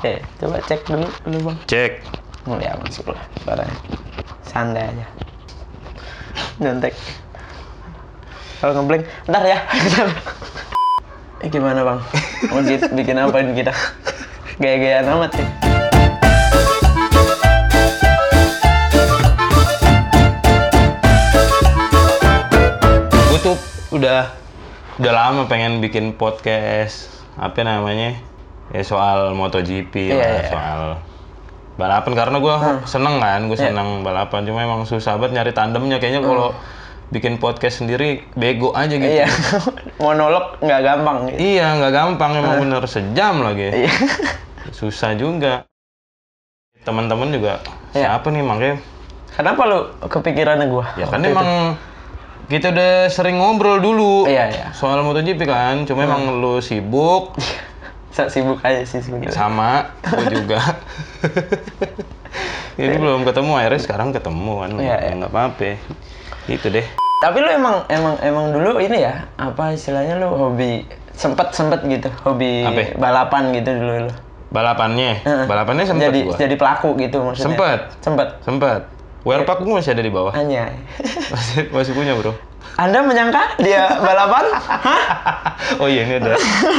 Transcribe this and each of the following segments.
Oke, coba cek dulu dulu bang. Cek. Mulai ya masuk lah suaranya. Santai aja. Nyontek. Kalau ngeblank, ntar ya. eh gimana bang? Mau bikin apain kita? Gaya-gayaan amat sih. Gue tuh udah udah lama pengen bikin podcast apa namanya ya soal MotoGP Iya, lah, iya. soal balapan karena gue seneng kan gue Iya. seneng balapan cuma emang susah banget nyari tandemnya kayaknya kalau bikin podcast sendiri bego aja gitu Iya, monolog nggak gampang. Iya, nggak gampang emang bener sejam lagi. Iya. Susah juga. Teman-teman juga Iya. siapa nih makanya? Kenapa lu kepikirannya gua? Ya kan itu? emang kita udah sering ngobrol dulu Iya, iya. soal MotoGP kan. Cuma emang lu sibuk Sa- sibuk aja sih sebenarnya. sama gue juga. Ini belum ketemu akhirnya sekarang ketemu kan. Iya, iya. Nggak apa-apa. Gitu deh. Tapi lu emang emang emang dulu ini ya apa istilahnya lu hobi sempet sempet gitu hobi Apa? balapan gitu dulu lu. Balapannya, balapannya sempet jadi gua. jadi pelaku gitu maksudnya. Sempet. Sempet. Sempet. Wearpack gue masih ada di bawah. Anjay. Masih, masih punya bro. Anda menyangka dia balapan? Hah? Oh iya ini ada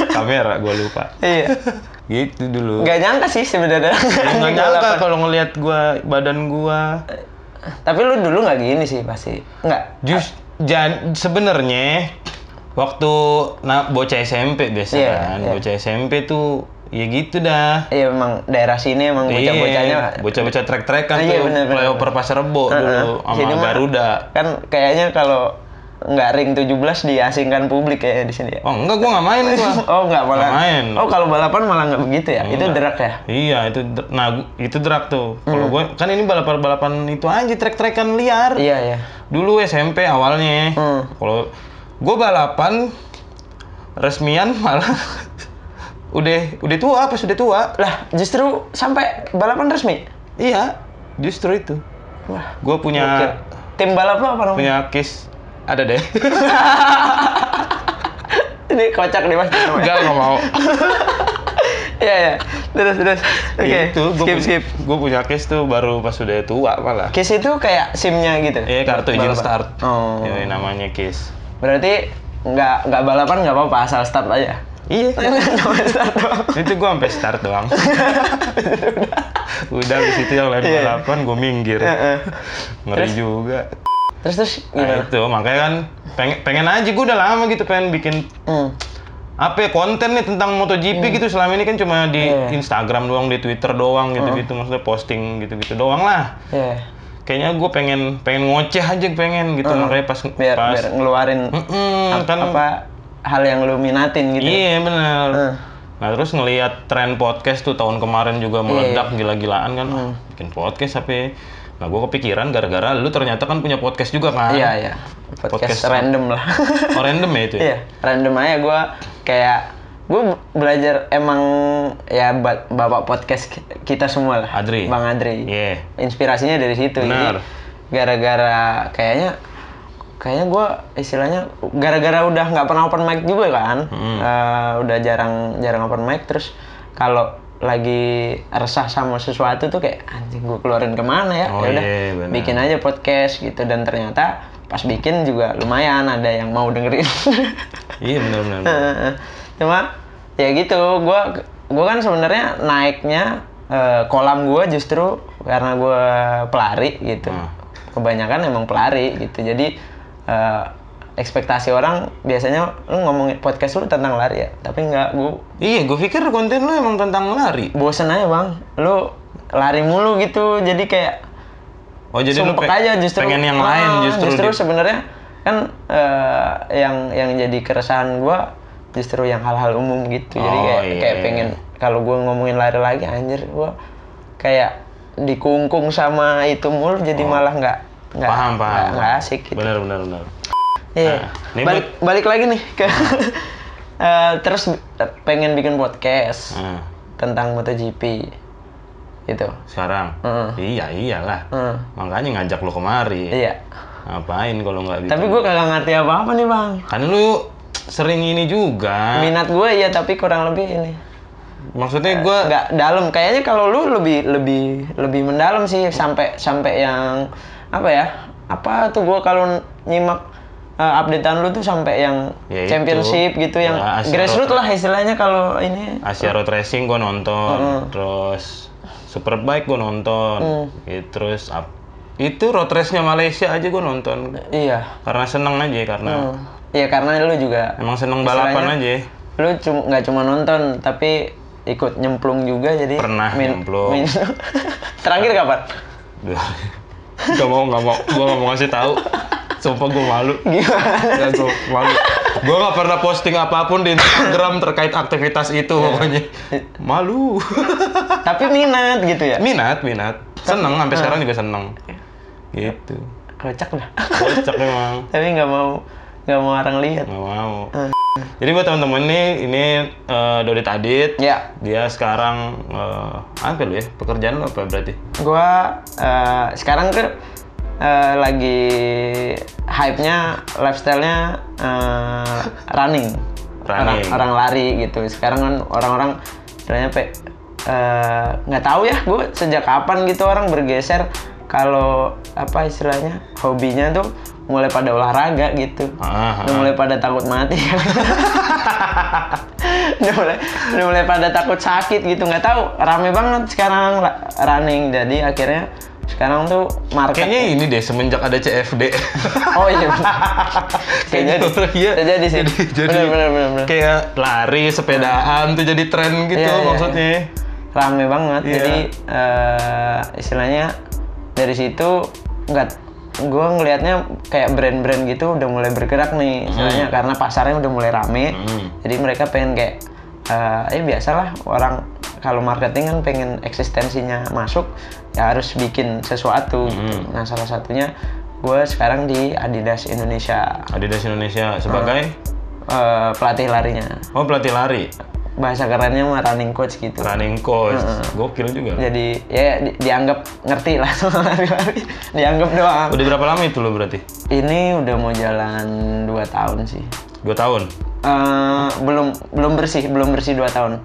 kamera, gue lupa. Iya. Gitu dulu. Nggak nyangka sih sebenarnya. Ya, Ini nyangka kalau ngelihat gua badan gua. Tapi lu dulu nggak gini sih pasti. Nggak. Jus jan sebenarnya waktu nah, bocah SMP biasa Iya, kan. iya. Bocah SMP tuh ya gitu dah. Iya emang daerah sini emang bocah-bocahnya Iya, bocah-bocah trek-trekan iya, tuh bener, flyover Pasar Rebo dulu sama Garuda. Kan kayaknya kalau nggak ring 17 diasingkan publik ya di sini ya. Oh enggak, gua nggak main gua. Oh nggak malah. Nggak main. Oh kalau balapan malah nggak begitu ya? Itu Enggak. derak ya? Iya, itu nah itu drag tuh. Kalau Hmm. gua kan ini balapan-balapan itu aja trek-trekan liar. Iya ya. Dulu SMP awalnya. Hmm. Kalau gue balapan resmian malah udah udah tua apa sudah tua? Lah justru sampai balapan resmi. Iya, justru itu. Wah. Gue Oke. punya Tim balap lo apa namanya? punya case ada deh. Ini kocak nih mas. Enggak nggak mau. Iya ya. Terus terus. Oke. Itu gue skip skip. Gue punya case tuh baru pas udah tua malah. Case itu kayak SIM-nya gitu. Iya kartu izin start. Oh. Ya, namanya case. Berarti nggak nggak balapan nggak apa-apa asal start aja. Iya. Start doang. itu gue sampai start doang. Udah di situ yang lain Iya. balapan gue minggir. Ngeri Terus? juga. Terus terus Nah gimana? itu makanya kan pengen pengen aja gue udah lama gitu pengen bikin Hmm. apa ya, konten nih tentang MotoGP gitu selama ini kan cuma di Iya. Instagram doang di Twitter doang gitu-gitu maksudnya posting gitu-gitu doang lah Iya. kayaknya gue pengen pengen ngoceh aja pengen gitu makanya pas Biar pas biar ngeluarin Mm-mm, ap- kan apa hal yang lu minatin gitu. iya bener Heeh. nah terus ngelihat tren podcast tuh tahun kemarin juga meledak Iya. gila-gilaan kan ah, bikin podcast apa nah gue kepikiran gara-gara lu ternyata kan punya podcast juga kan Iya, iya. Podcast, Podcast- random lah. oh random ya itu ya? iya, random aja gue kayak gue belajar emang ya ba- bapak podcast ki- kita semua lah. Adri. Bang Adri. Iya. Inspirasinya dari situ. Benar. Gara-gara kayaknya kayaknya gue istilahnya gara-gara udah nggak pernah open mic juga kan. Hmm. Eh, udah jarang jarang open mic terus kalau lagi resah sama sesuatu tuh kayak anjing gue keluarin ke mana ya? Oh, ya udah iya, bikin aja podcast gitu. Dan ternyata pas bikin juga lumayan ada yang mau dengerin. Iya benar-benar cuma ya gitu. Gua gua kan sebenarnya naiknya eh, kolam gua justru karena gua pelari gitu. Hmm. kebanyakan emang pelari gitu. Jadi eh, ekspektasi orang biasanya lu ngomongin podcast lu tentang lari ya tapi nggak gua Iya, gue pikir konten lu emang tentang lari. bosen aja bang lu lari mulu gitu jadi kayak Oh, jadi lu pe- aja justru pengen yang Ah, lain justru. justru di- sebenarnya kan eh, yang yang jadi keresahan gua justru yang hal-hal umum gitu jadi Oh, kayak iya. kayak pengen kalau gua ngomongin lari lagi anjir gua kayak dikungkung sama itu mulu jadi malah nggak nggak Oh. paham, paham. nggak- nggak asik gitu Benar, benar, benar. Iya. Nah, balik balik lagi nih ke Eh, terus pengen bikin podcast Nah, tentang MotoGP gitu sekarang. Heeh. Iya, iyalah. Heeh. Makanya ngajak lu kemari. iya Ngapain kalau nggak bikin? tapi gua kagak ngerti apa-apa nih bang Kan lu sering ini juga. minat gue ya tapi kurang lebih ini Maksudnya gue nggak dalam kayaknya kalau lu lebih lebih lebih mendalam sih sampai sampai yang apa ya apa tuh gua kalau nyimak uh, updatean lu tuh sampai yang Ya itu. championship gitu yang Ya, Asia grassroots lah istilahnya kalau ini Asia Road Racing gue nonton, terus Superbike gue nonton, Hmm. gitu, terus ap- itu road race-nya Malaysia aja gue nonton iya karena seneng aja karena iya karena lu juga emang seneng balapan aja. lu cuma nggak cuma nonton tapi ikut nyemplung juga jadi Pernah nyemplung. terakhir kapan gak mau gak mau gue gak mau ngasih tahu. Sumpah gue malu. gimana Gak gue malu. Gue gak pernah posting apa pun di Instagram terkait aktivitas itu Iya. pokoknya. Malu. tapi minat gitu ya minat, minat. Seneng, sampai sekarang juga seneng. Gitu. kocak lah Kocak memang. tapi nggak mau nggak mau orang lihat Nggak mau. Jadi buat teman-teman nih, ini eh, Dodi Tadit. ya Dia sekarang eh, apa lu ya? Pekerjaan lu apa berarti? gua eh, sekarang ke eh, lagi hype-nya lifestyle-nya eh, running. Running. Orang, orang lari gitu. Sekarang kan orang-orang istilahnya pe eh, nggak tahu ya, gue sejak kapan gitu orang bergeser kalau apa istilahnya hobinya tuh mulai pada olahraga gitu. Ah, Udah mulai pada takut mati. udah mulai udah mulai pada takut sakit gitu nggak tahu rame banget sekarang ra- running jadi akhirnya sekarang tuh market Kayaknya ini deh semenjak ada CFD. oh iya kayak jadi Iya. Jadi sih Jadi, jadi bener, bener, bener, bener. kayak lari, sepedaan tuh jadi tren gitu Iya, iya, maksudnya. rame banget Iya. jadi eh, istilahnya dari situ nggak gue ngelihatnya kayak brand-brand gitu udah mulai bergerak nih istilahnya karena pasarnya udah mulai rame Hmm. jadi mereka pengen kayak eh eh, biasalah orang kalau marketing kan pengen eksistensinya masuk ya harus bikin sesuatu gitu. nah salah satunya gue sekarang di Adidas Indonesia Adidas Indonesia sebagai eh, pelatih larinya oh pelatih lari, bahasa kerennya mah running coach gitu running coach. Gokil juga. jadi ya di- dianggap ngerti lah soal lari-lari dianggap doang Udah berapa lama itu lo berarti? ini udah mau jalan 2 tahun sih Dua tahun. Eh, belum belum bersih belum bersih 2 tahun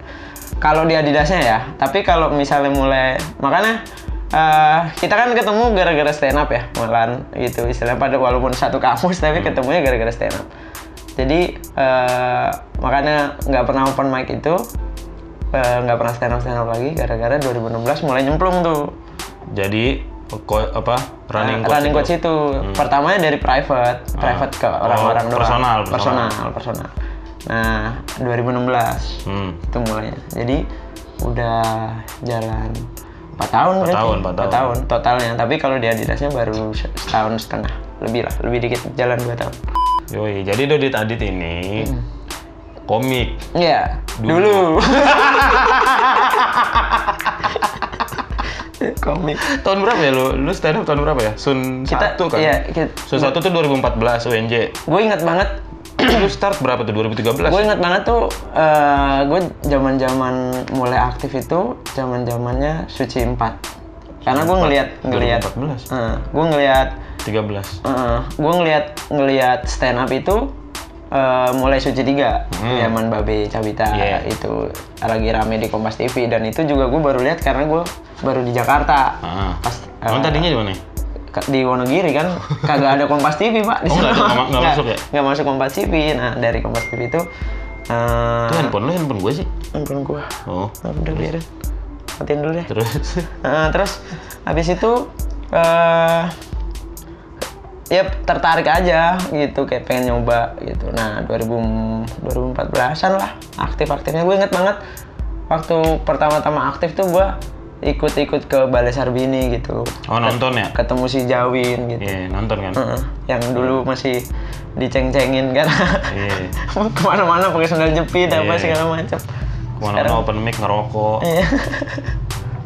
kalau di Adidasnya ya tapi kalau misalnya mulai makanya eh, kita kan ketemu gara-gara stand up ya malahan gitu istilahnya pada walaupun satu kampus tapi ketemunya gara-gara stand up jadi eh, makanya nggak pernah open mic itu nggak pernah stand up stand up lagi gara-gara 2016 mulai nyemplung tuh Jadi ko- apa running coach? running itu? coach itu pertamanya dari private, private ke orang-orang Oh, doang. personal, personal, personal. personal. Nah, 2016 Hmm. itu mulainya. Jadi udah jalan 4 tahun Empat berarti. tahun, empat Empat tahun. totalnya. Tapi kalau di Adidasnya baru se- setahun setengah, lebih lah, lebih dikit jalan 2 tahun. Yoi, jadi Dodi Tadit ini Hmm. komik. Iya, Dulu. dulu. Komik. Tahun berapa ya lu? Lu stand up tahun berapa ya? Sun Kita satu kan? Iya, kita, Sun satu tuh 2014 UNJ. gue ingat banget lu start berapa tuh? 2013? gue ingat banget tuh eh gue zaman zaman mulai aktif itu zaman zamannya suci 4 karena gue ngelihat ngelihat 2014. eh, gue ngelihat 13. eh, gue ngelihat ngelihat stand up itu eh, mulai suci 3 zaman babe cabita Hmm. Iya. itu lagi rame di Kompas TV dan itu juga gue baru lihat karena gue baru di Jakarta Heeh. pas Emang eh, tadinya di mana? Di Wonogiri kan? Kagak ada Kompas TV pak. Di Oh, sana. nggak- nggak masuk ya? nggak masuk Kompas TV nah dari Kompas TV itu eh Itu handphone lu, handphone gue sih. handphone gua. Oh, nah, udah biarin matiin dulu deh terus? Nah, terus habis itu eh ya tertarik aja gitu kayak pengen nyoba gitu. Nah 2000 2014an lah aktif aktifnya gue inget banget waktu pertama-tama aktif tuh gue ikut-ikut ke Balai Sarbini gitu Oh, nonton ya? ketemu si Jawin gitu Iya, nonton kan? Heeh, yang dulu masih diceng-cengin karena Iya. ke mana-mana pakai sandal jepit apa Iya. segala macam Ke mana-mana open mic ngerokok. Iya.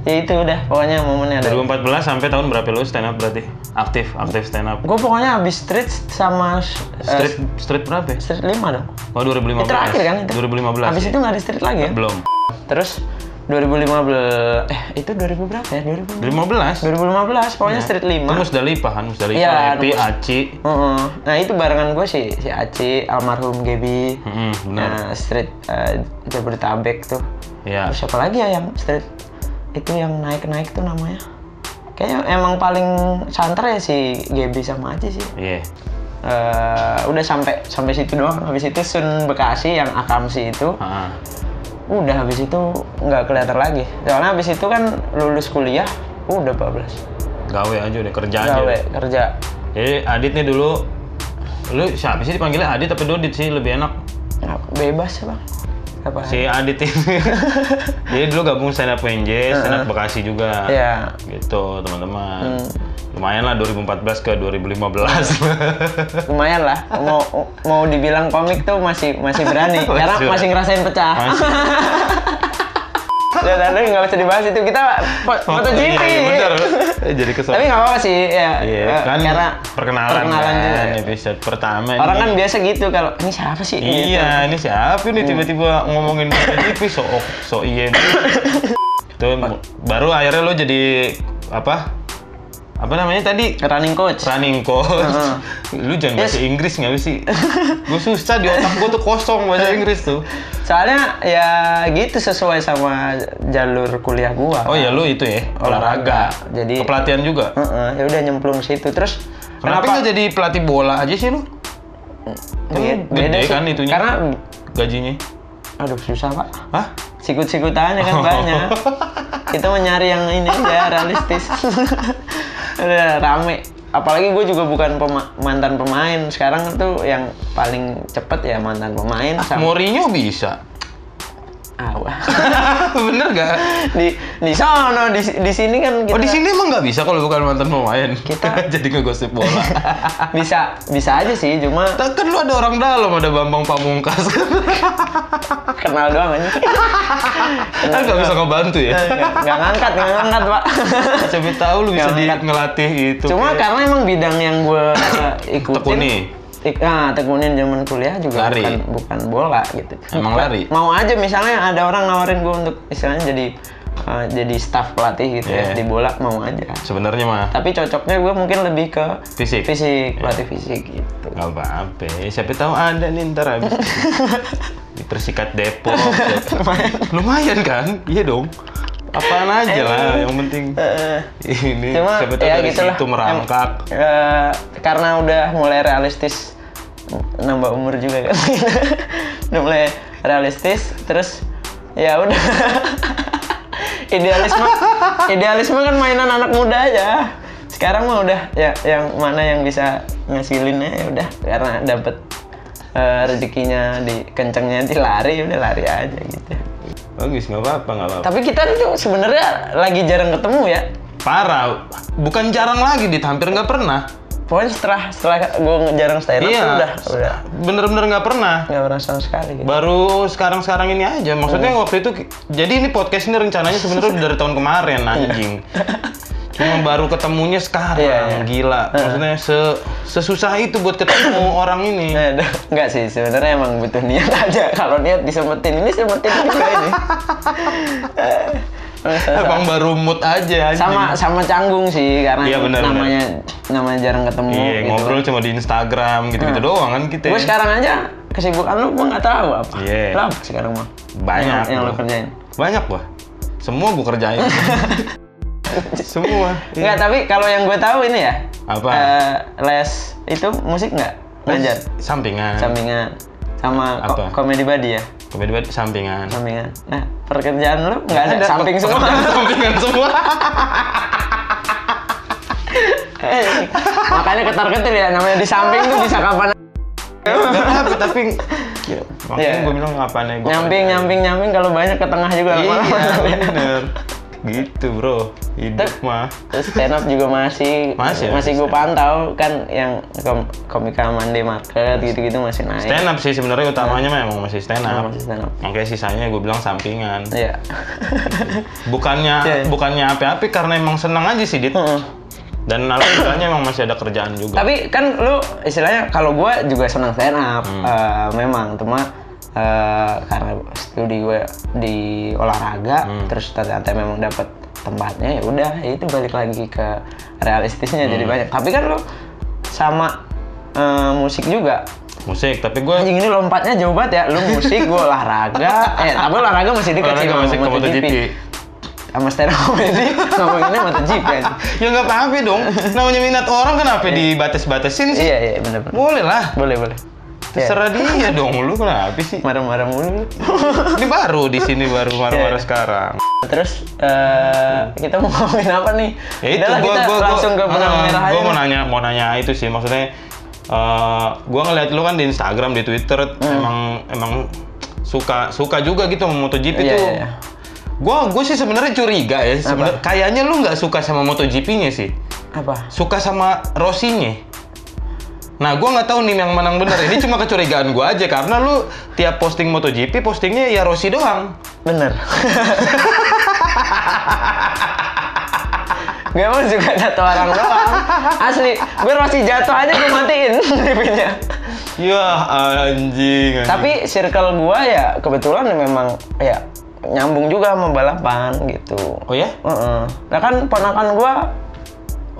ya itu udah pokoknya momennya ada 2014 sampai tahun berapa lu stand up berarti? Aktif, aktif stand up. gue pokoknya habis street sama eh, Street street berapa ya? street 5 dong Oh, 2015. itu terakhir kan itu 2015. habis ya? itu nggak ada street lagi ya belum. terus 2015 eh itu 2000 berapa ya 2000 15. 2015 pokoknya Street 5 Itu Musdalifah kan, Musdalifah, Iya, Epi, Mus- Aci. Heeh. Nah itu barengan gue sih si Aci, almarhum Gebi, Hmm, benar. nah, Street eh, Jabodetabek tuh. Ya. Terus siapa lagi ya yang Street itu yang naik-naik tuh namanya? Kayaknya emang paling santer ya si Gebi sama Aci sih. Iya. Eh, udah sampai sampai situ doang. Habis itu Sun Bekasi yang Akamsi itu, Heeh. Udah habis itu nggak kelihatan lagi. Soalnya habis itu kan lulus kuliah, udah 14. Gawe aja udah kerja aja. Gawe kerja. Jadi Adit nih dulu lu siapa sih dipanggilnya Adit tapi Dodit sih lebih enak. Bebas ya bang. Apa? Si Adit ini. Dia dulu gabung stand up PNJ, stand up Bekasi juga. Iya. Gitu, teman-teman. Hmm. Lumayan lah 2014 ke 2015. lumayan lah mau mau dibilang komik tuh masih masih berani karena Masih. masih ngerasain pecah Masih. Dan ada nggak usah dibahas itu kita fo- foto GP Iya, iya, bener. Eh, Jadi kesel. tapi nggak apa-apa sih ya Iya, eh, kan karena perkenalan, perkenalan kan, juga. episode pertama orang ini. kan biasa gitu kalau ini siapa sih Gitu. Iya, ini siapa nih tiba-tiba ngomongin MotoGP so so iya. Itu baru akhirnya lo jadi apa? Apa namanya tadi? running coach Running coach. Heeh. Lu jangan bahasa Yes. Inggris nggak sih? gue susah di otak gue tuh kosong bahasa Inggris tuh. soalnya ya gitu sesuai sama jalur kuliah gua Oh ya lu itu ya olahraga jadi Kepelatihan juga. Heeh, ya udah nyemplung situ terus Kenapa nggak jadi pelatih bola aja sih lu? Kan Iya, gede beda sih. kan itunya. karena gajinya. aduh susah pak Hah? sikut-sikutannya kan Oh. banyak. Kita mencari yang ini aja realistis. Udah rame. Apalagi gue juga bukan pema- mantan pemain. Sekarang tuh yang paling cepet ya mantan pemain sama Mourinho bisa. Awa. Bener gak? di di sono di, di sini kan kita Oh di sini emang nggak bisa kalau bukan mantan pemain. Kita- jadi ngegosip bola. bisa bisa aja sih cuma kan lu ada orang dalam, ada Bambang Pamungkas. kenal doang aja. kan nggak bisa ngebantu ya. Nggak ngangkat nggak ngangkat pak. Siapa tahu lu bisa di ngelatih itu. Cuma karena emang bidang yang gue ikutin Tekuni. Ik, ah, tekunin zaman kuliah juga Lari. bukan bukan bola gitu. Emang Bukan- lari? Mau aja misalnya ada orang nawarin gue untuk istilahnya jadi eh, jadi staff pelatih gitu ya Iya. di bola mau aja. Sebenarnya mah Tapi cocoknya gue mungkin lebih ke fisik. fisik, pelatih fisik gitu. Gak apa-apa. Siapa tahu ada nih ntar habis di Persikat Depok. Lumayan kan? Iya dong. Apaan aja lah, yang penting Eh, ini Cuma siapa tahu ya dari gitulah. situ merangkak. Eh, karena udah mulai realistis nambah umur juga kan. udah mulai realistis terus ya udah idealisme idealisme kan mainan anak muda aja. Sekarang mah udah ya yang mana yang bisa ngasilinnya ya udah karena dapet eh, rezekinya di kencengnya di lari udah lari aja gitu. Bagus, nggak apa-apa, nggak apa-apa. Tapi kita tuh sebenarnya lagi jarang ketemu ya. Parah, bukan jarang lagi, dit hampir nggak pernah. Pokoknya setelah setelah gue jarang stand up Iya, udah udah bener-bener nggak pernah. nggak pernah sama sekali gitu. Baru sekarang-sekarang ini aja. Maksudnya waktu itu, jadi ini podcast ini rencananya sebenarnya dari tahun kemarin, anjing. Cuma baru ketemunya sekarang, Iya, iya. gila. Maksudnya se sesusah itu buat ketemu orang ini. Dah. Enggak sih, sebenarnya emang butuh niat aja. Kalau niat disempetin ini sempetin juga ini. Eh, Emang baru mood aja, anjing. sama sama canggung sih karena Iya, benar, namanya namanya jarang ketemu Iya, gitu. ngobrol cuma di Instagram gitu-gitu doang kan kita. Gue sekarang aja kesibukan lu gue nggak tahu apa. Iya. Lu apa sekarang mah? Banyak, Yang, yang lu kerjain. Banyak gua. Semua gua kerjain. Semua. Iya. Enggak, tapi kalau yang gue tahu ini ya. Apa? eh, les itu musik nggak? Belajar. Sampingan. Sampingan sama ko- Apa? komedi body ya. Komedi buat sampingan. Sampingan. Nah, pekerjaan lu nggak ada, samping semua. Sampingan semua. Eh, Makanya ketar-ketir ya namanya di samping tuh bisa kapan apa tapi ya, makanya Iya. gue bilang ngapain ya nyamping nyamping nyamping kalau banyak ke tengah juga Iya bener. Gitu bro. Hidup mah. Terus stand up juga masih Masih, masih masih gue pantau kan yang kom komika Monday Market gitu-gitu masih naik. Stand up sih sebenarnya utamanya memang masih stand Nah, up. masih stand up. Makanya sisanya gue bilang sampingan. Iya. Bukannya Iya. bukannya apa-apa karena emang senang aja sih dit. Dan alhamdulillahnya emang masih ada kerjaan juga. Tapi kan lu istilahnya kalau gua juga senang stand up Hmm. eh, memang cuma eh, karena studi gue di olahraga Hmm. terus ternyata memang dapat tempatnya ya udah ya itu balik lagi ke realistisnya jadi Hmm. banyak. Tapi kan lo sama eh, musik juga. Musik tapi gue anjing ini lompatnya jauh banget ya. Lu musik gue olahraga. Eh tapi olahraga masih dekat sih sama MotoGP. Sama stand up comedy ngomonginnya MotoGP aja ya nggak apa-apa dong. Namanya minat orang kenapa dibatas-batasin sih. Iya iya bener bener. Boleh lah. Boleh boleh terserah dia dong lu kenapa sih? Marah-marah mulu. Lu. ini baru di sini baru marah-marah Iya. sekarang. Terus eh, kita mau ngomongin apa nih? Ya itu gua kita gua langsung ke benang ah, merah gua mau nanya mau nanya itu sih maksudnya eh gua ngeliat lu kan di Instagram di Twitter Hmm. emang emang suka suka juga gitu sama MotoGP Iya, tuh. iya, iya. gua gua sih sebenarnya curiga ya sebenarnya kayaknya lu nggak suka sama MotoGP-nya sih. Apa? Suka sama Rossi-nya Nah, gua nggak tahu nih yang menang bener. Ini cuma kecurigaan gua aja karena lu tiap posting MotoGP postingnya ya Rossi doang. bener gue emang juga jatuh orang doang asli gue masih jatuh aja gue matiin TV-nya Ya anjing. anjing. tapi circle gua ya kebetulan memang ya nyambung juga sama balapan gitu oh ya? Heeh. Nah kan ponakan gua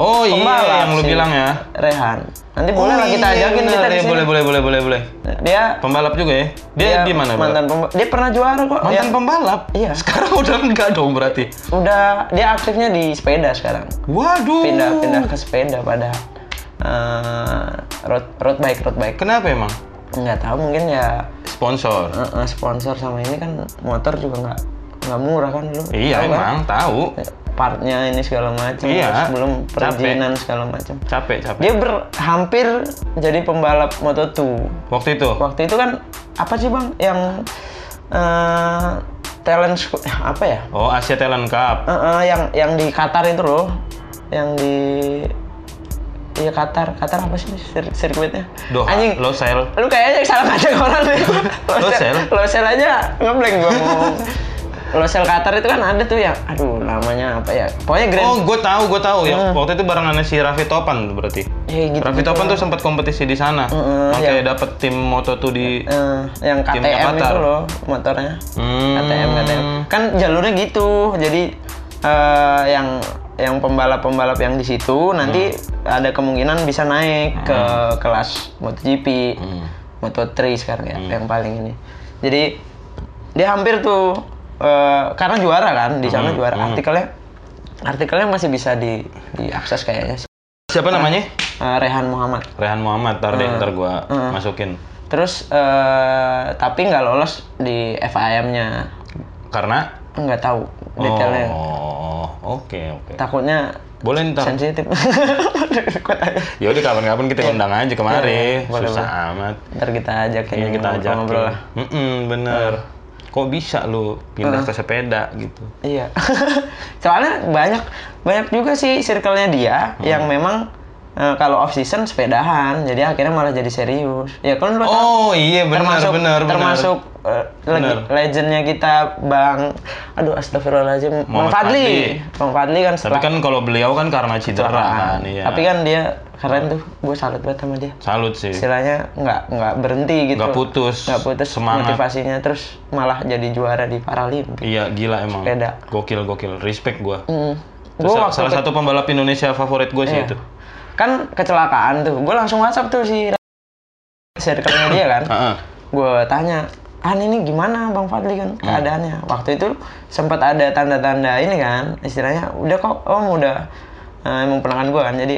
Oh iya yang lu sih, bilang ya. Rehan. Nanti boleh lah kita iya, ajakin bener, kita di iya, sini. boleh boleh boleh boleh boleh. Dia Pembalap juga ya? Dia di mana? Bang? Mantan pembalap. Dia pernah juara kok. Mantan Yang- pembalap? Iya. Sekarang udah enggak dong berarti. udah dia aktifnya di sepeda sekarang. Waduh. Pindah pindah ke sepeda pada eh, road road bike road bike. Kenapa emang? Nggak tahu mungkin ya Sponsor. eh, eh, sponsor sama ini kan motor juga nggak nggak murah kan lu. Iya Tahu kan? emang tahu. Partnya ini segala macam. Iya, belum capek. perizinan segala macam. Capek capek. Dia ber, hampir jadi pembalap Moto2. Waktu itu. Waktu itu kan apa sih bang yang eh talent eh, apa ya? Oh Asia Talent Cup. Eh, eh, yang yang di Qatar itu loh, yang di Iya Qatar, Qatar apa sih sir- sirkuitnya? Doha, Anjing, Losail. lu kayaknya salah ngajak orang deh. Losail? Losail aja ngeblank gua ngomong. Losail Qatar itu kan ada tuh yang, aduh namanya apa ya? Pokoknya Grand Oh, gue tahu, gue tahu ya. Hmm. Waktu itu barengannya si Raffi Topan tuh berarti. Ya, gitu, Raffi Topan tuh sempat kompetisi di sana. Heeh, Makanya dapet tim Moto tuh di Eh, yang KTM itu loh motornya. Hmm. KTM KTM. Kan jalurnya gitu. Jadi eh, yang yang pembalap-pembalap yang di situ nanti ada kemungkinan bisa naik ke kelas MotoGP. Hmm. Moto3 sekarang ya yang paling ini. Jadi dia hampir tuh eh, karena juara kan di sana Hmm, juara hmm. artikelnya artikelnya masih bisa di diakses kayaknya sih. Siapa namanya? Eh, Rehan Muhammad. Rehan Muhammad. Ntar deh, Hmm. ntar gua Hmm. masukin. Terus eh, tapi nggak lolos di FIM-nya. Karena Nggak tahu detailnya. Oh, oke oke. Takutnya Boleh ntar. sensitif. Ya udah kapan-kapan kita undang aja kemari. Iya, boleh, Susah amat. Ntar kita ajak Iya kita ajak. ngobrol lah. Mm bener. Kok bisa lu pindah ke sepeda gitu? Iya. Soalnya banyak banyak juga sih circle-nya dia Hmm. yang memang eh, kalau off season sepedahan, jadi akhirnya malah jadi serius. Ya kan lu tahu, Oh iya benar termasuk benar termasuk Benar. legendnya kita Bang aduh astagfirullahaladzim Bang Fadli. Bang Fadli kan Tapi setelah kan kalau beliau kan karena cedera kan, iya. Tapi kan dia keren tuh, gue salut banget sama dia. salut sih. Istilahnya nggak nggak berhenti gitu. Nggak putus. Nggak putus Semangat. motivasinya terus malah jadi juara di Paralimpik. Iya gila emang. Sepeda. Gokil gokil. Respect gua. Mm. Gue sa- waktu salah satu pembalap Indonesia favorit gue sih Iya. itu. kan kecelakaan tuh, gue langsung WhatsApp tuh si circle-nya dia kan. Gue tanya, ah ini gimana Bang Fadli kan Hmm. keadaannya? Waktu itu sempat ada tanda-tanda ini kan, istilahnya udah kok Om udah eh, emang penangan gue kan, jadi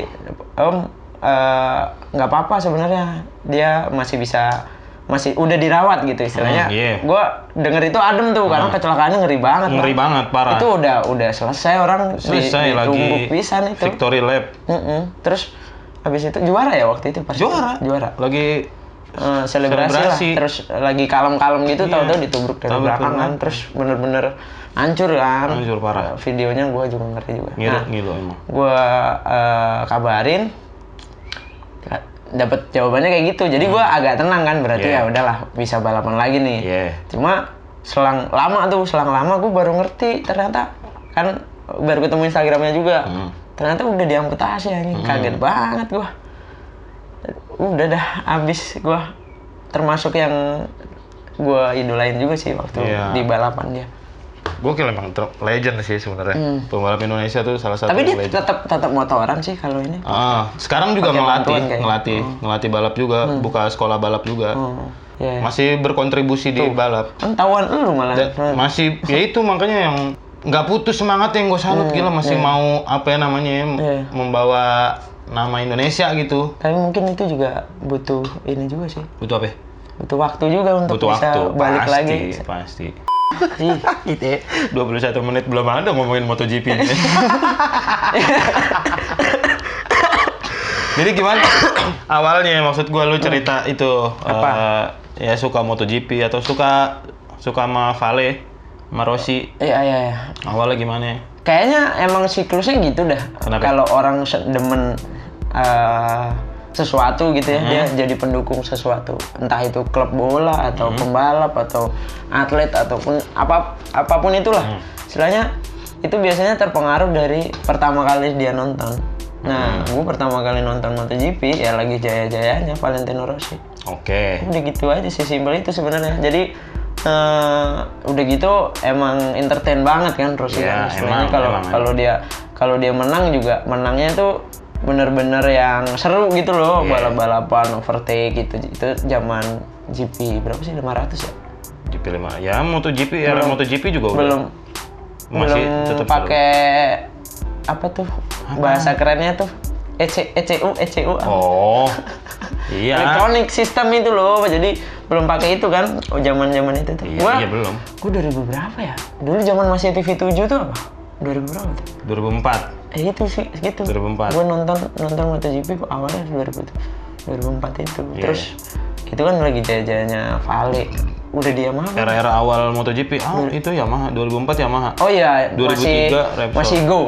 Om eh, nggak apa-apa sebenarnya dia masih bisa masih udah dirawat gitu istilahnya. Hmm, iya. Gue denger itu adem tuh karena kecelakaannya ngeri banget. Ngeri Bang. banget parah. Itu udah udah selesai orang di- Selesai lagi pisan itu. Victory Lap. Mm-mm. Terus habis itu juara ya waktu itu pas Juara. juara Lagi Eh, selebrasi, Selebrasi. lah terus lagi kalem-kalem gitu Iya. tahu-tahu ditubruk dari Tabrak belakang kan terus bener-bener hancur kan Hancur parah. Eh, videonya gue juga ngeri juga ngilu nah ngilu emang. gue kabarin dapat jawabannya kayak gitu jadi gue agak tenang kan berarti Hmm. Iya. ya udahlah bisa balapan lagi nih Iya. cuma selang lama tuh selang lama gue baru ngerti ternyata kan baru ketemu instagramnya juga Hmm. ternyata udah diamputasi anjing kaget banget gue udah dah abis gue termasuk yang gue idolain juga sih waktu Iya. di balapan dia. Gokil emang ter- legend sih sebenarnya. Pembalap Indonesia tuh salah satu Hmm. Tapi dia tetap tetap motoran sih kalau ini. Ah, sekarang juga ngelatih, bantuan kayak- ngelatih, ngelatih balap juga, buka sekolah balap juga. Oh, ya. Masih berkontribusi di balap. Tawan lu malah. Dan masih ya itu makanya yang nggak putus semangat yang gue salut gila masih mau apa ya namanya ya, Iya. membawa nama Indonesia gitu. Tapi mungkin itu juga butuh ini juga sih. Butuh apa? ya? Butuh waktu juga untuk Butuh bisa waktu. balik pasti, lagi. Pasti. Gitu ya. 21 menit belum ada ngomongin MotoGP ini. Jadi gimana awalnya maksud gua lu cerita itu Apa? eh, ya suka MotoGP atau suka suka sama Vale, sama Rossi. Iya, iya, iya. Awalnya gimana? Kayaknya emang siklusnya gitu dah. Kalau orang demen eh, sesuatu gitu ya, Hmm. dia jadi pendukung sesuatu. Entah itu klub bola atau Hmm. pembalap atau atlet ataupun apa apa pun itulah. Hmm. Istilahnya itu biasanya terpengaruh dari pertama kali dia nonton. Nah, Hmm. gue pertama kali nonton MotoGP ya lagi jaya-jayanya Valentino Rossi. Oke. Udah gitu aja sih simpel itu sebenarnya. Jadi eh, udah gitu emang entertain banget kan Rossi Ya, kan. Istilahnya kalau kalau dia kalau dia menang juga menangnya tuh bener-bener yang seru gitu loh Iya. balap-balapan overtake gitu itu zaman GP berapa sih 500 ya GP 5. Ya MotoGP era MotoGP juga udah belum masih belum tetap pakai apa tuh bahasa kerennya tuh EC, ECU ECU apa? Oh. iya. Electronic system itu loh, jadi belum pakai itu kan, oh zaman zaman itu tuh. Iya, Gua, iya belum. gua 2000 berapa ya? Dulu zaman masih TV 7 tuh apa? 2000 berapa tuh? 2004. Eh itu sih, gitu. 2004. Gua nonton nonton MotoGP awalnya 2000 tuh. 2004 itu. Iya. Terus itu kan lagi jaya-jayanya Vale. Udah dia mah. Era-era awal MotoGP. Ah, itu Yamaha 2004 Yamaha. Oh iya, 2003 masih Repsol. masih Go.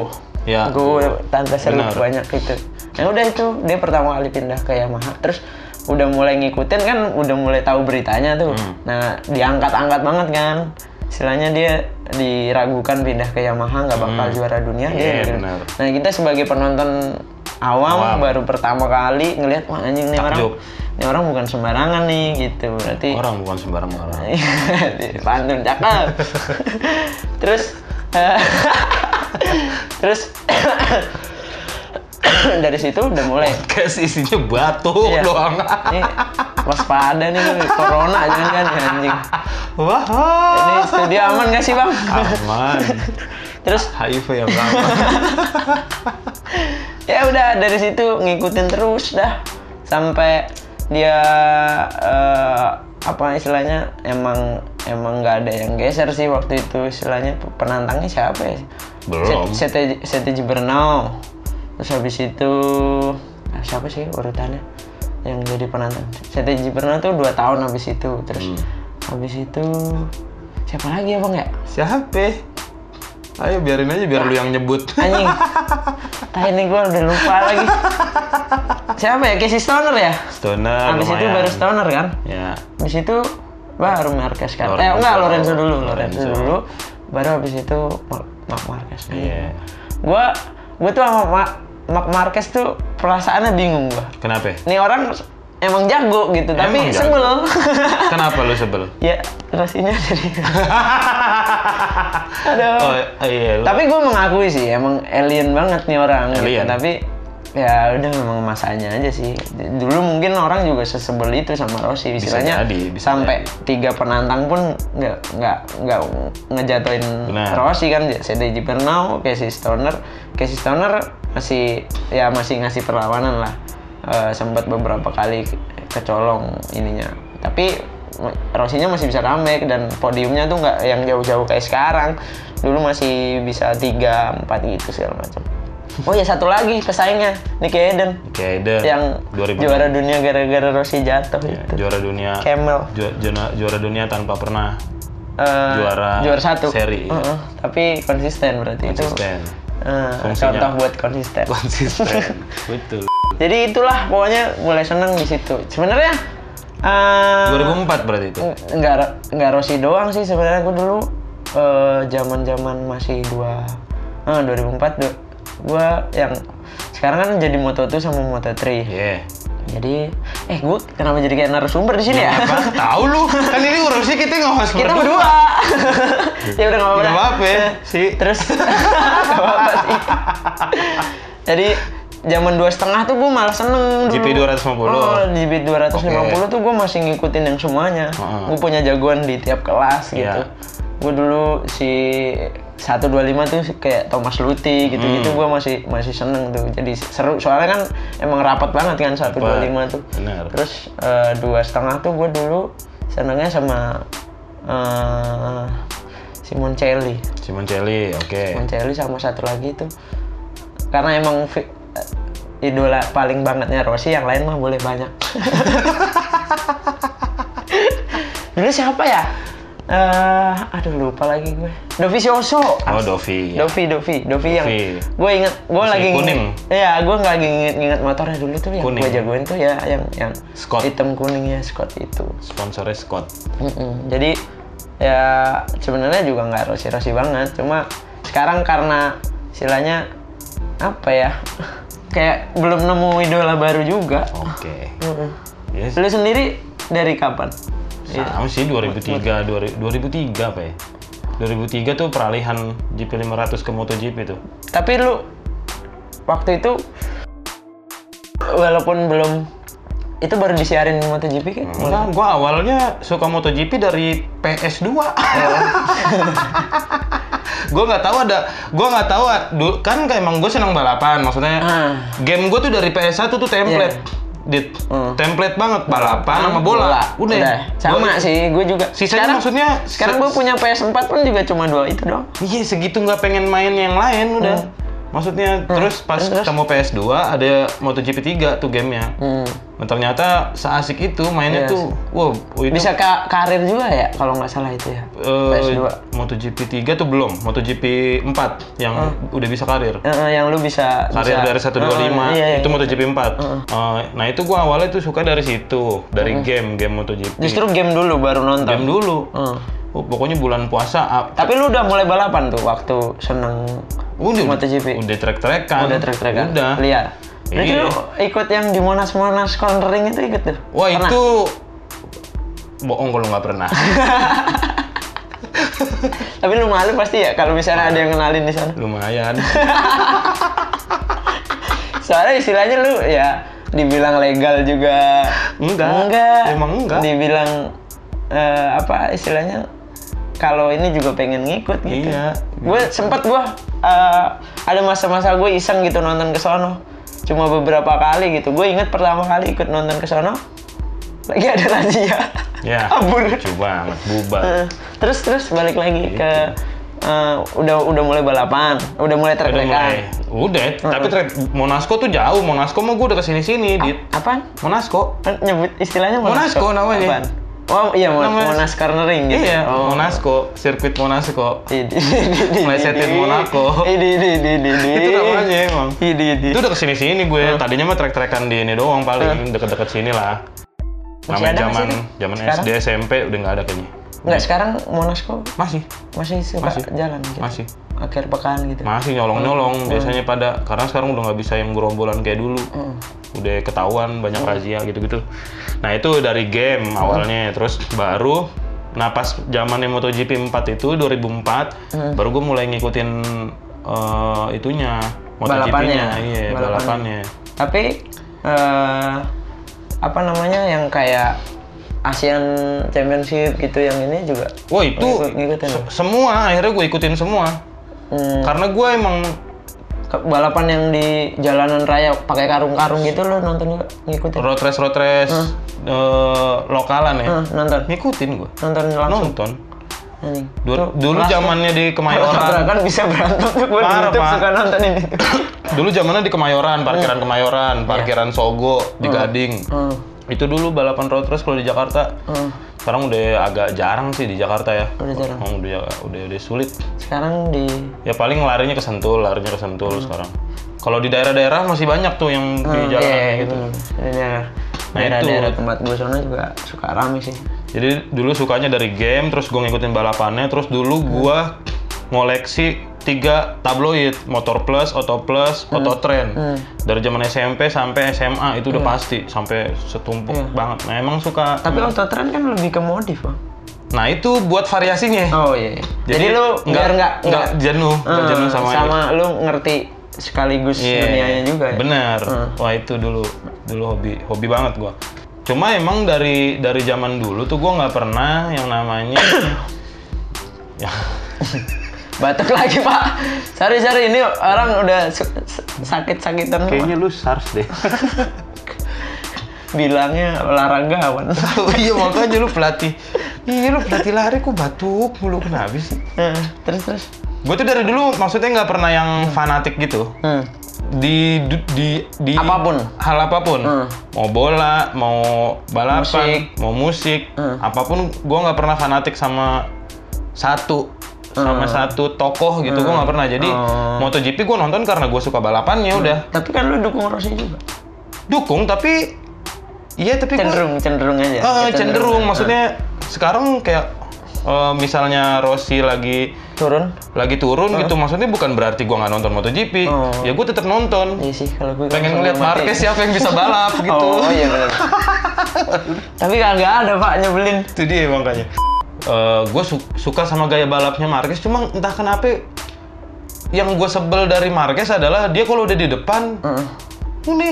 Ya. Go tante seru Benar. banyak itu. Ya udah itu dia pertama kali pindah ke Yamaha. Terus udah mulai ngikutin kan, udah mulai tahu beritanya tuh. Hmm. Nah diangkat-angkat banget kan. Istilahnya dia diragukan pindah ke Yamaha nggak bakal juara dunia. Iya, dia gitu. benar. Nah kita sebagai penonton awam, Awam. baru pertama kali ngelihat wah anjing nih orang, ini orang bukan sembarangan nih gitu. Berarti Orang bukan sembarang orang. pantun cakep terus eh, terus dari situ udah mulai Kayak isinya batuk Iya. doang. ini waspada nih corona jangan kan ya anjing Wah. ini studio aman gak sih bang Aman. terus HIV yang aman. ya udah dari situ ngikutin terus dah sampai dia eh, apa istilahnya emang emang nggak ada yang geser sih waktu itu istilahnya penantangnya siapa ya Belum. Sete Sete Bernau terus habis itu ah, siapa sih urutannya yang jadi penantang Sete Bernau tuh dua tahun habis itu terus Hmm. habis itu siapa lagi ya bang ya Siapa? Ayo biarin aja biar lu yang nyebut. anjing Tah ini gue udah lupa lagi siapa ya Casey Stoner ya Stoner Habis itu baru Stoner kan? Ya. Habis itu baru Marquez kan? Lorenzo. Eh enggak, Lorenzo dulu, Lorenzo, Lorenzo. dulu. Baru habis itu Mark, Marquez. Iya. Gua gua tuh sama Ma- Mark Marquez tuh perasaannya bingung gua. Kenapa? Nih orang emang jago gitu, tapi Emang jago. sebel. Kenapa lu sebel? ya, ini jadi Aduh. Oh iya. lu- Tapi gue mengakui sih, emang alien banget nih orang. Gitu. Alien. Tapi ya udah memang masanya aja sih. Dulu mungkin orang juga sesebel itu sama Rossi. Bisa Istilahnya jadi, bisa sampai tiga penantang pun nggak nggak nggak ngejatuhin Benar. Rossi kan. CDJ Bernau, Casey Stoner, Casey Stoner masih ya masih ngasih perlawanan lah. Eh, sempat beberapa kali ke- kecolong ininya. Tapi Rossinya masih bisa comeback dan podiumnya tuh nggak yang jauh-jauh kayak sekarang. Dulu masih bisa 3, 4 gitu segala macam. Oh ya satu lagi pesaingnya Nicky Hayden Oke, Eden. yang 2000. juara dunia gara-gara Rossi jatuh Ya, itu. juara dunia. Camel. Ju- juara, juara dunia tanpa pernah Eh, juara juara satu seri. Heeh, tapi konsisten berarti konsisten. itu eh, Fungsinya. contoh buat konsisten Konsisten. Betul. jadi itulah pokoknya mulai seneng di situ sebenarnya eh, 2004 berarti itu. nggak nggak Rossi doang sih sebenarnya gue dulu eh, zaman-zaman masih dua eh, 2004 du- gua yang sekarang kan jadi Moto2 sama Moto3 Iya. Jadi Eh, gue kenapa jadi kayak narasumber di sini ya? Apa? Tahu lu, kan ini urusnya kita ngebahas Kita berdua. ya udah nggak apa-apa. Apa-apa ya, sih. Terus nggak apa-apa sih. Jadi zaman dua setengah tuh gue malah seneng dulu. GP 250. Oh, GP 250 tuh gue masih ngikutin yang semuanya. Heeh. Gue punya jagoan di tiap kelas gitu. Iya. Gue dulu si 125 tuh kayak Thomas Luthi gitu-gitu Hmm. gue masih masih seneng tuh. Jadi seru soalnya kan emang rapat banget kan 125 tuh. Bener. Terus eh, dua setengah tuh gue dulu senengnya sama eh Simon Celli. Simon Celli, oke. Moncelli sama satu lagi itu karena emang fi- idola paling bangetnya Rossi yang lain mah boleh banyak dulu siapa ya Eh, aduh lupa lagi gue Dovi Sioso Oh, Dovi. ya. Dovi Dovi Dovi yang gue inget gue Masih lagi kuning. Iya gue nggak lagi inget, inget motornya dulu tuh yang gue jagoin tuh ya yang yang Scott. hitam kuningnya Scott itu Sponsornya Scott. Mm-mm. Jadi ya sebenarnya juga nggak rosi-rosi banget, cuma sekarang karena istilahnya apa ya kayak belum nemu idola baru juga. Oke. Mm-mm. Yes. Lu sendiri dari kapan? Iya. Sama sih 2003, 2000 2003 apa ya? 2003 tuh peralihan GP 500 ke MotoGP tuh. Tapi lu waktu itu walaupun belum itu baru disiarin MotoGP kan? Enggak, gua awalnya suka MotoGP dari PS2. gua nggak tahu ada, gua nggak tahu kan kayak emang gue senang balapan, maksudnya Ah. game gue tuh dari PS1 tuh template. Dit, Hmm. template banget balapan sama bola. Udah. Sama Gua- sih, gue juga. Sisanya maksudnya sekarang gue punya PS4 pun juga cuma dua itu doang. Iya segitu nggak pengen main yang lain udah. Hmm. Maksudnya terus pas terus. ketemu PS2 ada MotoGP 3 tuh gamenya. Hmm. Ternyata seasik itu mainnya Iya tuh, wow, itu Bisa ka karir juga ya kalau nggak salah itu ya. PS2. MotoGP 3 tuh belum, MotoGP 4 yang udah bisa karir. Eh, eh, yang lu bisa Karir bisa- dari 125 Eh, iya, iya, itu iya. MotoGP 4. Eh, nah, itu gua awalnya tuh suka dari situ, dari game game MotoGP. Justru game dulu baru nonton. game dulu. Hmm. Oh, pokoknya bulan puasa ah, Tapi lu udah mulai balapan tuh waktu seneng udah MotoGP. udah trek-trekan. udah trek-trekan. Udah. Liar. Berarti Iya. lu ikut yang di Monas-Monas cornering itu ikut tuh? Wah Pernah? itu bohong kalau nggak pernah. Tapi lu malu pasti ya kalau misalnya ada yang kenalin di sana. Lumayan. Soalnya istilahnya lu ya dibilang legal juga Enggak, enggak emang enggak. dibilang eh, apa istilahnya kalau ini juga pengen ngikut gitu Iya. gue sempet gue eh, ada masa-masa gue iseng gitu nonton ke sono cuma beberapa kali gitu gue inget pertama kali ikut nonton ke sono lagi ada razia ya. kabur Lucu banget, bubar. Terus terus balik lagi Gitu. ke eh, udah udah mulai balapan udah mulai mulai. Udah, tapi trek Monasco tuh jauh. Monasco mah gue udah ke sini sini, dit. apaan Monasco. Nyebut istilahnya Monasco namanya. Apaan? Oh iya, Mon Namanya- Monas Cornering gitu. Iya, oh. Monasco, sirkuit Monasco. Melesetin. Monaco. Idi, idi, idi, idi. Itu namanya emang. Idi, idi. Itu udah ke sini sini gue. Tadinya mah trek-trekan di ini doang paling deket-deket sini lah. Namanya zaman zaman? SD SMP udah nggak ada kayaknya. Enggak, sekarang Monasco Masih, masih suka Masih. jalan gitu. masih. Akhir pekan gitu. Masih nyolong-nyolong biasanya pada karena sekarang udah nggak bisa yang gerombolan kayak dulu. Hmm. Udah ketahuan banyak razia gitu-gitu. Nah, itu dari game awalnya terus baru nah pas zamannya MotoGP 4 itu 2004 baru gue mulai ngikutin eh, itunya. MotoGP-nya. Iya, Balapannya. balapannya. Tapi eh apa namanya yang kayak Asian Championship gitu yang ini juga Wah, itu Ngikut- ngikutin se- semua akhirnya gue ikutin semua. hmm, Karena gue emang ke- balapan yang di jalanan raya pakai karung-karung gitu lo nonton juga ngikutin road race road race eh, lokalan ya. Hmm, nonton Ngikutin gue. nonton langsung Nonton. Anjing. Du- dulu zamannya di Kemayoran. kan bisa berantem tuh gue Parah, YouTube Pak. suka nonton ini dulu zamannya di Kemayoran, parkiran Kemayoran, parkiran Sogo di Gading. hmm. Itu dulu balapan road race kalau di Jakarta. Hmm. Sekarang udah agak jarang sih di Jakarta ya. Udah jarang. Oh, udah, udah udah sulit. sekarang di Ya paling larinya ke Sentul, larinya ke Sentul sekarang. Kalau di daerah-daerah masih banyak tuh yang di Hmm, jalan iya, iya, gitu. Nah, itu. daerah tempat gue sono juga suka rame sih Jadi dulu sukanya dari game, terus gue ngikutin balapannya, terus dulu Hmm. gue ngoleksi tiga tabloid, Motor Plus, Auto Plus, Auto Trend. Hmm. Dari zaman SMP sampai SMA itu udah pasti sampai setumpuk Iya. banget. Nah, emang suka Tapi autotrend kan lebih ke modif, Bang. Nah, itu buat variasinya. Oh iya. iya. Jadi, lu biar nggak nggak jenuh, nggak jenuh sama, sama lu ngerti sekaligus Iya, dunianya juga ya. Bener. Hmm. Wah itu dulu dulu hobi hobi banget gua. Cuma emang dari dari zaman dulu tuh gua nggak pernah yang namanya ya Batuk lagi, Pak. Sorry, sorry. Ini orang udah sakit-sakitan. kayaknya lu SARS deh. Bilangnya olahragawan. oh iya makanya lu pelatih. Iya lu pelatih lari kok batuk mulu kenapa sih? Nah, terus terus. Gue tuh dari dulu maksudnya nggak pernah yang fanatik gitu. Hmm. Di di di Apa pun. hal apa pun Hmm. mau bola mau balapan Musik. mau musik Hmm. apa pun gue nggak pernah fanatik sama satu sama satu tokoh gitu gue nggak pernah jadi Hmm. MotoGP gue nonton karena gue suka balapannya udah Tapi kan lu dukung Rossi juga. dukung tapi iya tapi gue Cenderung, cenderung aja. Ah, Kecenderungan. cenderung maksudnya sekarang kayak eh, misalnya Rossi lagi turun. lagi turun gitu maksudnya bukan berarti gua nggak nonton MotoGP Oh. ya gue tetap nonton Iya sih, kalau gue pengen ngeliat. Marquez siapa yang bisa balap gitu Oh, oh iya benar. Tapi kagak ada Pak nyebelin. itu dia makanya gue suka sama gaya balapnya Marquez cuma entah kenapa yang gue sebel dari Marquez adalah dia kalau udah di depan Heeh. ini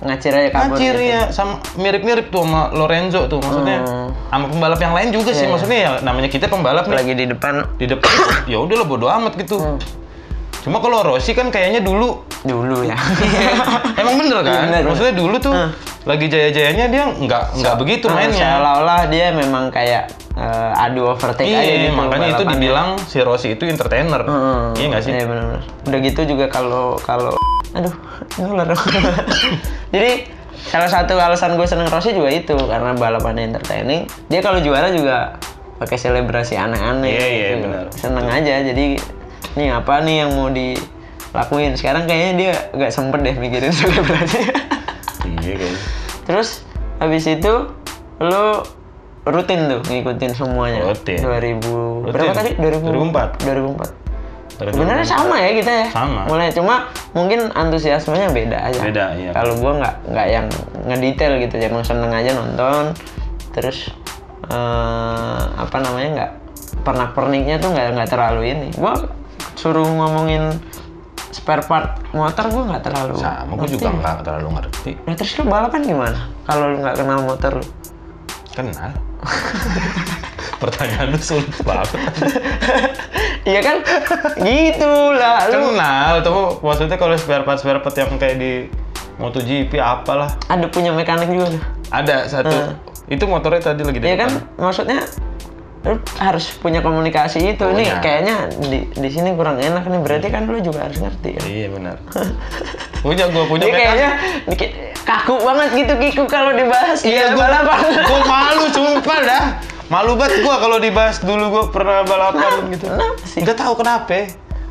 Ngacir aja kabur. ngacir gitu. ya sama mirip-mirip tuh sama Lorenzo tuh maksudnya Hmm. sama pembalap yang lain juga sih Iya, maksudnya ya namanya kita pembalap nih Lagi di depan di depan ya udahlah bodo amat gitu Hmm. cuma kalau Rossi kan kayaknya dulu dulu ya. emang bener kan Bener. maksudnya dulu tuh Hmm. lagi jaya-jayanya dia nggak nggak begitu Nah, mainnya Seolah-olah dia memang kayak eh, adu overtake aja Iya, gitu. makanya itu dibilang si Rossi itu entertainer. Hmm. Iya nggak sih? Iya benar-benar. Udah gitu juga kalau kalau aduh dong. Jadi salah satu alasan gue seneng Rossi juga itu karena balapannya entertaining. Dia kalau juara juga pakai selebrasi aneh-aneh. Iya, iya, gitu. benar. Seneng aja. Jadi nih apa nih yang mau dilakuin? Sekarang kayaknya dia nggak sempet deh mikirin selebrasi. Iya kayaknya. Terus habis itu lu rutin tuh ngikutin semuanya. Rutin. 2000 Rutin. berapa tadi? 2004. 2004. Dari Sebenarnya dulu. sama ya kita ya. Sama. Mulai cuma mungkin antusiasmenya beda aja. Beda, iya. Kalau gua nggak nggak yang ngedetail gitu, ya, emang seneng aja nonton. Terus eh, apa namanya nggak pernah perniknya tuh nggak nggak terlalu ini. Gua suruh ngomongin spare part motor gua nggak terlalu. Sama, gue juga nggak terlalu ngerti. Nah terus lu balapan gimana? Kalau lu nggak kenal motor lu? Kenal. Pertanyaan lu sulit banget. Iya kan? gitu lah. Lu Kenal, tuh maksudnya kalau spare part spare part yang kayak di MotoGP apalah. ada punya mekanik juga. Ada satu. Itu motornya tadi lagi di Iya kan? Maksudnya lu harus punya komunikasi itu. Punya. kayaknya di di sini kurang enak nih. Berarti kan lu juga harus ngerti kan? Iya benar. punya gua punya mekanik. kayaknya dikit kaku banget gitu Kiku kalau dibahas Iya, gua, balapan. gua malu sumpah dah. Malu banget gua kalau dibahas dulu gua pernah balapan gitu. Kenapa sih? Nggak tahu kenapa.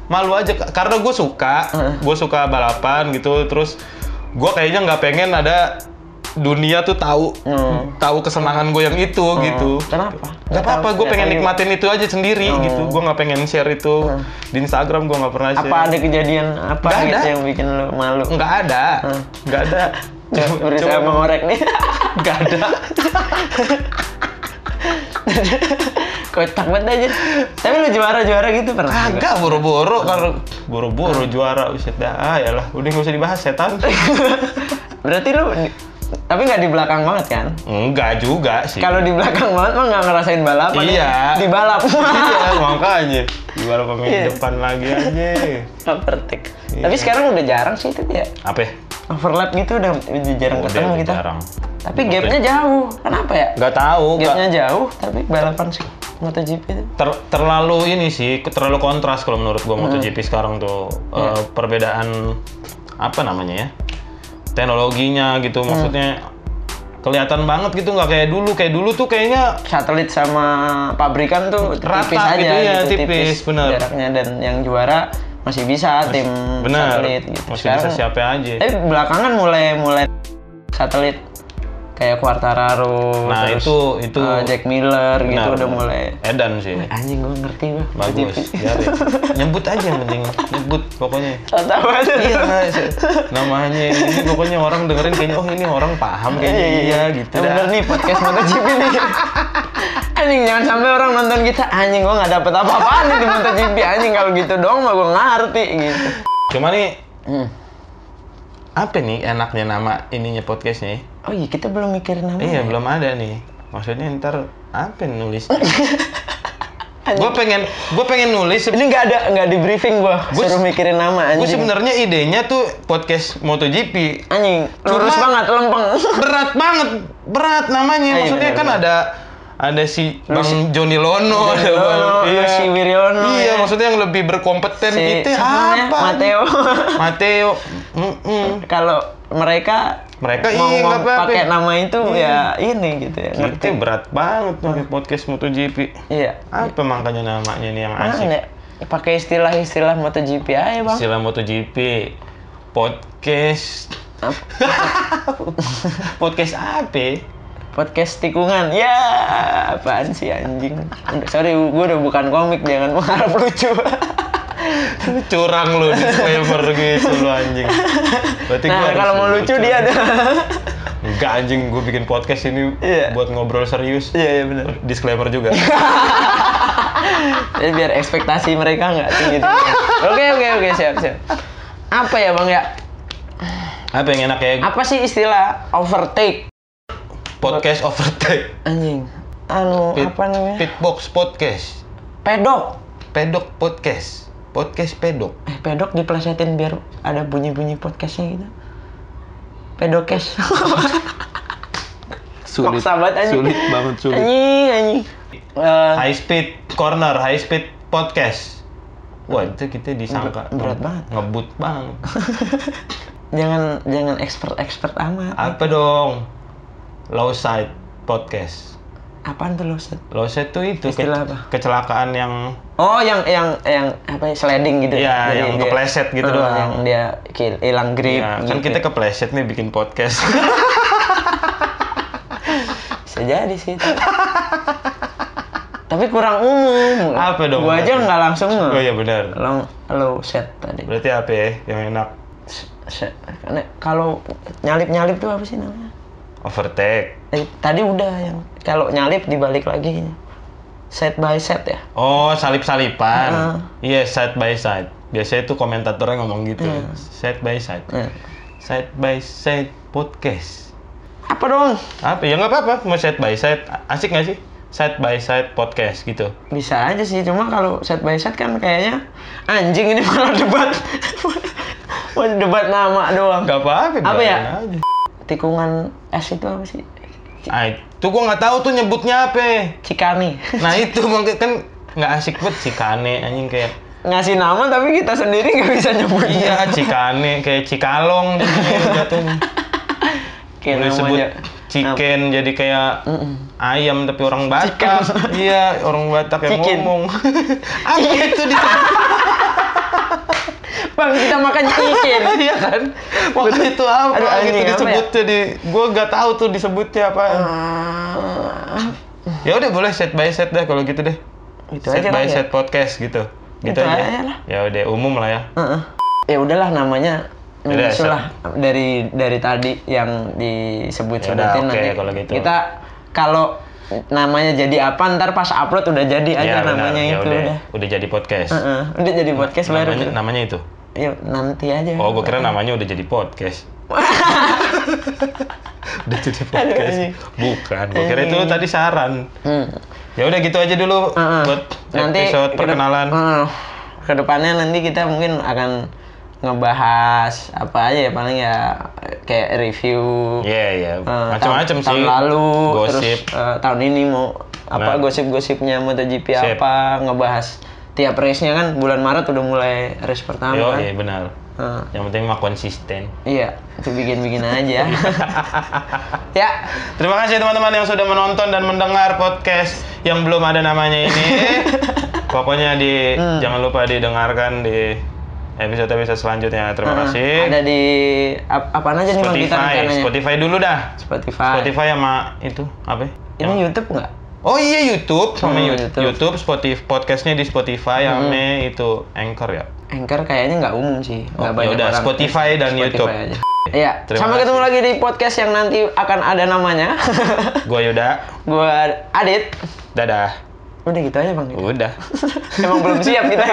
Malu aja karena gue suka, Heeh. gue suka balapan gitu. Terus gue kayaknya nggak pengen ada dunia tuh tahu Hmm. tahu kesenangan gue yang itu gitu. Kenapa? Gak apa-apa, gue pengen tahu. nikmatin itu aja sendiri Oh. gitu. Gue nggak pengen share itu di Instagram. Gue nggak pernah share. Apa ada kejadian apa Nggak gitu ada. yang bikin lu malu? Nggak ada, Hmm. nggak ada. Berusaha mengorek nih. Nggak ada. Kocak banget aja. Tapi lu juara-juara gitu pernah? Kagak boro-boro kalau boro-boro juara uset dah ah yalah udah nggak usah dibahas setan Berarti lu tapi nggak di belakang banget kan? enggak juga sih Kalau di belakang banget mah nggak ngerasain balapan. Iya. ya. Di balap. iya makanya gimana pemain Iya. depan lagi aja Overtake. Iya. Tapi sekarang udah jarang sih itu ya. apa Overlap gitu udah, udah jarang Udah, ketemu kita. jarang Tapi gapnya jauh. Kenapa ya? nggak tahu Gapnya jauh, tapi balapan sih MotoGP itu. ter- terlalu ini sih terlalu kontras kalau menurut gua MotoGP sekarang tuh Iya. Eh, perbedaan apa namanya ya teknologinya gitu Hmm. maksudnya kelihatan banget gitu nggak kayak dulu kayak dulu tuh kayaknya Satelit sama pabrikan tuh Rata tipis aja gitu ya, tipis, bener. jaraknya dan yang juara masih bisa tim benar satelit gitu. masih bisa siapa aja Tapi belakangan mulai mulai satelit kayak Quartararo, Nah, terus, itu- itu- eh, Jack Miller gitu Benar, udah benar. mulai. Edan sih. Anjing gue ngerti gue. Bagus. Biarin. Nyebut aja yang penting. Nyebut pokoknya. Tahu aja. Iya, namanya ini pokoknya orang dengerin kayaknya oh ini orang paham kayaknya iya gitu Yang dah. bener nih podcast MotoGP nih. anjing jangan sampai orang nonton kita anjing gue nggak dapet apa-apaan nih di MotoGP anjing kalau gitu dong mah gue ngerti gitu. Cuma nih Hmm. Apa nih enaknya nama ininya podcastnya? Oh iya kita belum mikirin nama. Iya belum ada nih. Maksudnya ntar apa nulis? gue pengen gue pengen nulis. Ini nggak ada nggak di briefing gue. Gua- Suruh mikirin nama Gue anjing. sebenarnya idenya tuh podcast MotoGP. Anjing lurus Cuma- banget lempeng. Berat banget, berat namanya. Ah, iya, Maksudnya benar, kan benar. ada ada si Bang Joni Lono, ada Lono, Bang iya. Lucy Wiryono, Iya, ya. maksudnya yang lebih berkompeten Si- gitu siapa namanya? apa? Matteo. Mm-mm. Kalau mereka Mereka mau iya, pakai nama itu ya ini gitu ya. Itu berat banget pakai podcast MotoGP. Iya. Apa makanya namanya nih yang Mana asik? ya? Pakai istilah-istilah MotoGP aja bang. Istilah MotoGP. Podcast. podcast apa? Podcast tikungan. Ya, apaan sih anjing? Sorry, gue udah bukan komik, jangan mengharap lucu. Curang lu disclaimer gitu lu anjing. Berarti gua nah, harus kalau mau lucu dia ada. Enggak anjing, gue bikin podcast ini Iya. buat ngobrol serius. Iya, iya benar. Disclaimer juga. Jadi biar ekspektasi mereka nggak tinggi tinggi. Oke, oke, oke, siap, siap. Apa ya bang ya? Apa yang enak ya? Apa sih istilah overtake? Podcast overtake. Anjing. Anu, Pit- apa namanya? Pitbox podcast. Pedok. Pedok podcast. Podcast pedok. Eh, pedok diplesetin biar ada bunyi-bunyi podcastnya gitu. Pedokes. Sulit. Anjing. Sulit banget sulit. anjing, anjing. Eh, High speed corner, high speed podcast. Wah, itu kita disangka Berat- berat banget. Ngebut banget. jangan jangan expert-expert amat. Apa dong? Low side podcast. Apaan tuh lo? Set? Low side tuh itu Istilah ke- apa? kecelakaan yang Oh, yang yang yang apa ya sliding gitu. Iya, Jadi yang dia- kepleset gitu Eh, doang. Yang dia hilang grip. ya, kan gitu. kita kepleset nih bikin podcast. bisa jadi sih. itu. Tapi kurang umum. Apa dong Gua aja nggak langsung oh iya benar. Long low set tadi. Berarti apa ya yang enak? Kalau nyalip-nyalip tuh apa sih namanya? Overtake. Eh, tadi udah yang kalau nyalip dibalik lagi. Set by set ya. Oh, salip-salipan. Heeh. Iya, side by side. Biasanya tuh komentatornya ngomong gitu. Iya. Side by side. Eh, Side by side podcast. Apa dong? Apa? Ya nggak apa-apa, mau side by side. Asik nggak sih? Side by side podcast gitu. Bisa aja sih, cuma kalau set by set kan kayaknya anjing ini malah debat. Mau debat nama doang. Gak apa-apa. Apa ya? aja. Tikungan es itu apa sih? Ah, itu gua nggak tahu tuh nyebutnya apa. Cikani. Nah itu mungkin kan nggak asik banget si Kane anjing kayak Ngasih nama tapi kita sendiri nggak bisa nyebutnya. iya Cikane kayak Cikalong jatuhnya. Kayak Boleh sebut namanya. chicken jadi kayak Mm-mm. ayam tapi orang Batak. Iya, orang Batak yang Chicken. ngomong. Apa itu di Bang, kita makan chicken. Iya kan? Waktu itu apa Aduh, anjing, gitu apa ya? disebutnya di gua nggak tahu tuh disebutnya apa. Ah, Ya udah boleh set by set deh kalau gitu deh. Itu set aja by ya? set podcast gitu. Gitu Itu aja. aja lah. Ya udah umum lah ya. Heeh. Ya udahlah namanya Udah, menyusul lah dari dari tadi yang disebut-sebutin oke, nanti. kalau gitu. Kita kalau namanya jadi apa ntar pas upload udah jadi aja Ya, benar. namanya Ya itu udah. udah. Udah jadi podcast. Heeh, udah jadi podcast baru. namanya, tuh. namanya itu. Ya nanti aja. Oh, gua kira namanya udah jadi podcast. udah jadi podcast. Bukan, gua kira itu tadi saran. Hmm. Ya udah gitu aja dulu Heeh. buat nanti episode ke- perkenalan. Heeh. ke depannya nanti kita mungkin akan ngebahas apa aja ya paling ya kayak review Iya, iya. eh, Macam-macam tahun- sih. tahun lalu Gosip. terus eh, tahun ini mau apa Nah. gosip-gosipnya MotoGP Sip. apa ngebahas tiap race-nya kan bulan Maret udah mulai race pertama Yo, kan iya benar. Heeh. Yang penting mah konsisten. iya itu bikin-bikin aja ya Terima kasih teman-teman yang sudah menonton dan mendengar podcast yang belum ada namanya ini. Pokoknya di Hmm. jangan lupa didengarkan di episode-episode selanjutnya. Terima Nah, kasih. Ada di ap apaan aja nih Bang kita Spotify? Spotify dulu dah. Spotify. Spotify sama itu apa? Ini YouTube nggak? Oh iya YouTube sama Hmm, YouTube. YouTube. Spotify, podcastnya di Spotify, sama itu Anchor ya. Anchor kayaknya nggak umum sih. Oh, Nggak banyak yaudah, orang. Spotify dan Spotify YouTube. aja. Iya, Terima sampai kasih. ketemu lagi di podcast yang nanti akan ada namanya. Gua Yuda. Gua Adit. Dadah. Udah gitu aja bang. Udah. Emang belum siap kita.